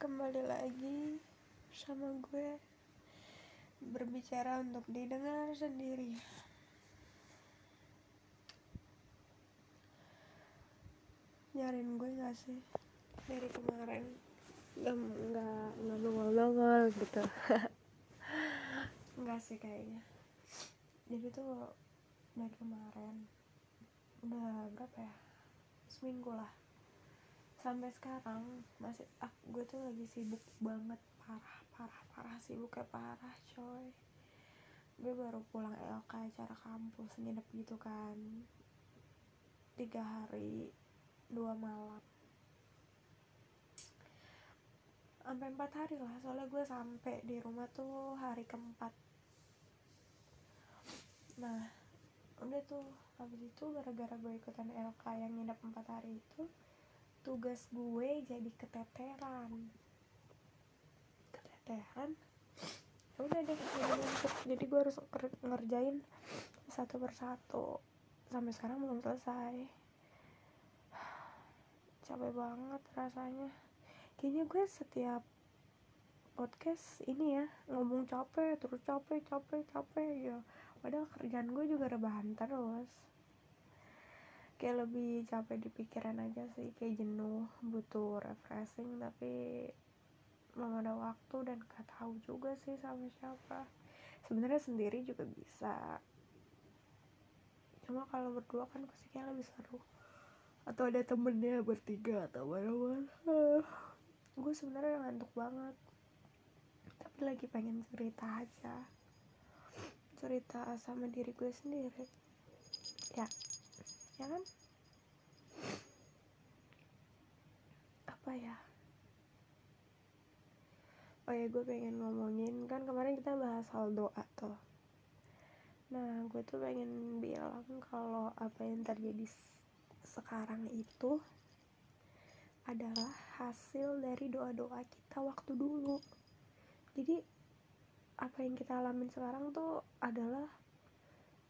kembali lagi sama gue berbicara untuk didengar sendiri. Nyariin gue gak sih? Dari kemarin. Gak nggak nggak nongol gitu. Nggak sih kayaknya. Jadi tuh dari kemarin udah berapa ya? Seminggu lah sampai sekarang masih ah, gue tuh lagi sibuk banget. Parah parah parah sibuk kayak parah coy. Gue baru pulang LK acara kampus nginep gitu kan. Tiga hari dua malam. Sampai empat hari lah soalnya gue sampai di rumah tuh hari keempat. Nah udah tuh habis itu gara-gara gue ikutan LK yang nginep empat hari tugas gue jadi keteteran. Keteteran? Ya udah deh jadi jadi gue harus ngerjain satu persatu. Sampai sekarang belum selesai. Capek banget rasanya. Kayaknya gue setiap podcast ini ya ngomong capek terus capek capek capek ya. Padahal kerjaan gue juga rebahan terus kayak lebih capek di pikiran aja sih kayak jenuh butuh refreshing tapi belum ada waktu dan gak tahu juga sih sama siapa. Sebenarnya sendiri juga bisa. Cuma kalau berdua kan pasti kayak lebih seru. Atau ada temennya bertiga atau mana-mana. Gue sebenarnya ngantuk banget. Tapi lagi pengen cerita aja. Cerita sama diri gue sendiri. Ya apa ya? Oh ya gue pengen ngomongin kan kemarin kita bahas soal doa tuh. Nah gue tuh pengen bilang kalau apa yang terjadi sekarang itu adalah hasil dari doa-doa kita waktu dulu. Jadi apa yang kita alamin sekarang tuh adalah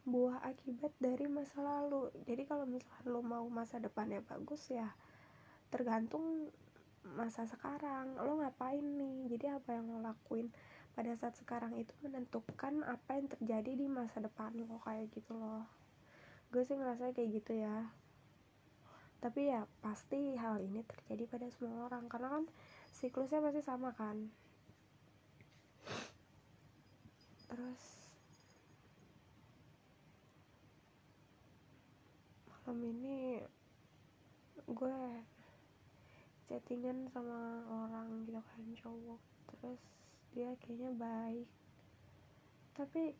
buah akibat dari masa lalu. Jadi kalau misalnya lo mau masa depannya bagus ya tergantung masa sekarang. Lo ngapain nih? Jadi apa yang lo lakuin pada saat sekarang itu menentukan apa yang terjadi di masa depan lo kayak gitu loh. Gue sih ngerasa kayak gitu ya. Tapi ya pasti hal ini terjadi pada semua orang. Karena kan siklusnya pasti sama kan. Terus malam ini gue chattingan sama orang gitu kan cowok. Terus dia kayaknya baik. Tapi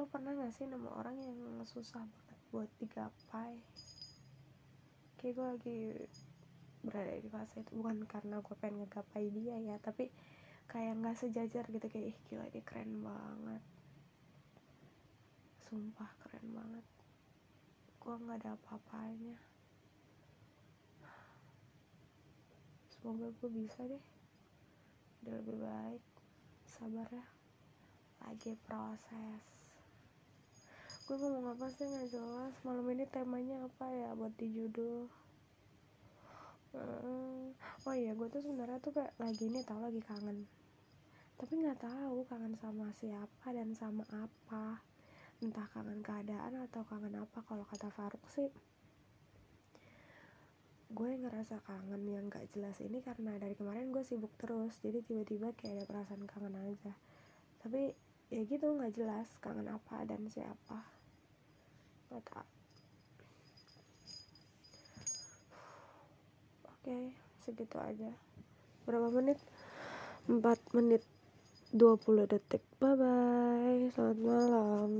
lo pernah gak sih nemu orang yang susah banget buat digapai? Kayak gue lagi berada di fase itu bukan karena gue pengen ngegapai dia ya tapi kayak nggak sejajar gitu kayak ih gila dia keren banget. Sumpah keren banget gue nggak ada apa-apanya. Semoga gue bisa deh. Udah lebih baik. Sabar ya. Lagi proses. Gue ngomong apa sih? Nggak jelas. Malam ini temanya apa ya buat di judul? Hmm. oh iya gue tuh sebenarnya tuh kayak lagi ini tau lagi kangen. Tapi nggak tahu kangen sama siapa dan sama apa entah kangen keadaan atau kangen apa kalau kata Faruk sih gue ngerasa kangen yang gak jelas ini karena dari kemarin gue sibuk terus jadi tiba-tiba kayak ada perasaan kangen aja. Tapi ya gitu nggak jelas kangen apa dan siapa. Gak tau. Oke segitu aja. Berapa menit? 4 menit 20 detik. Bye bye selamat malam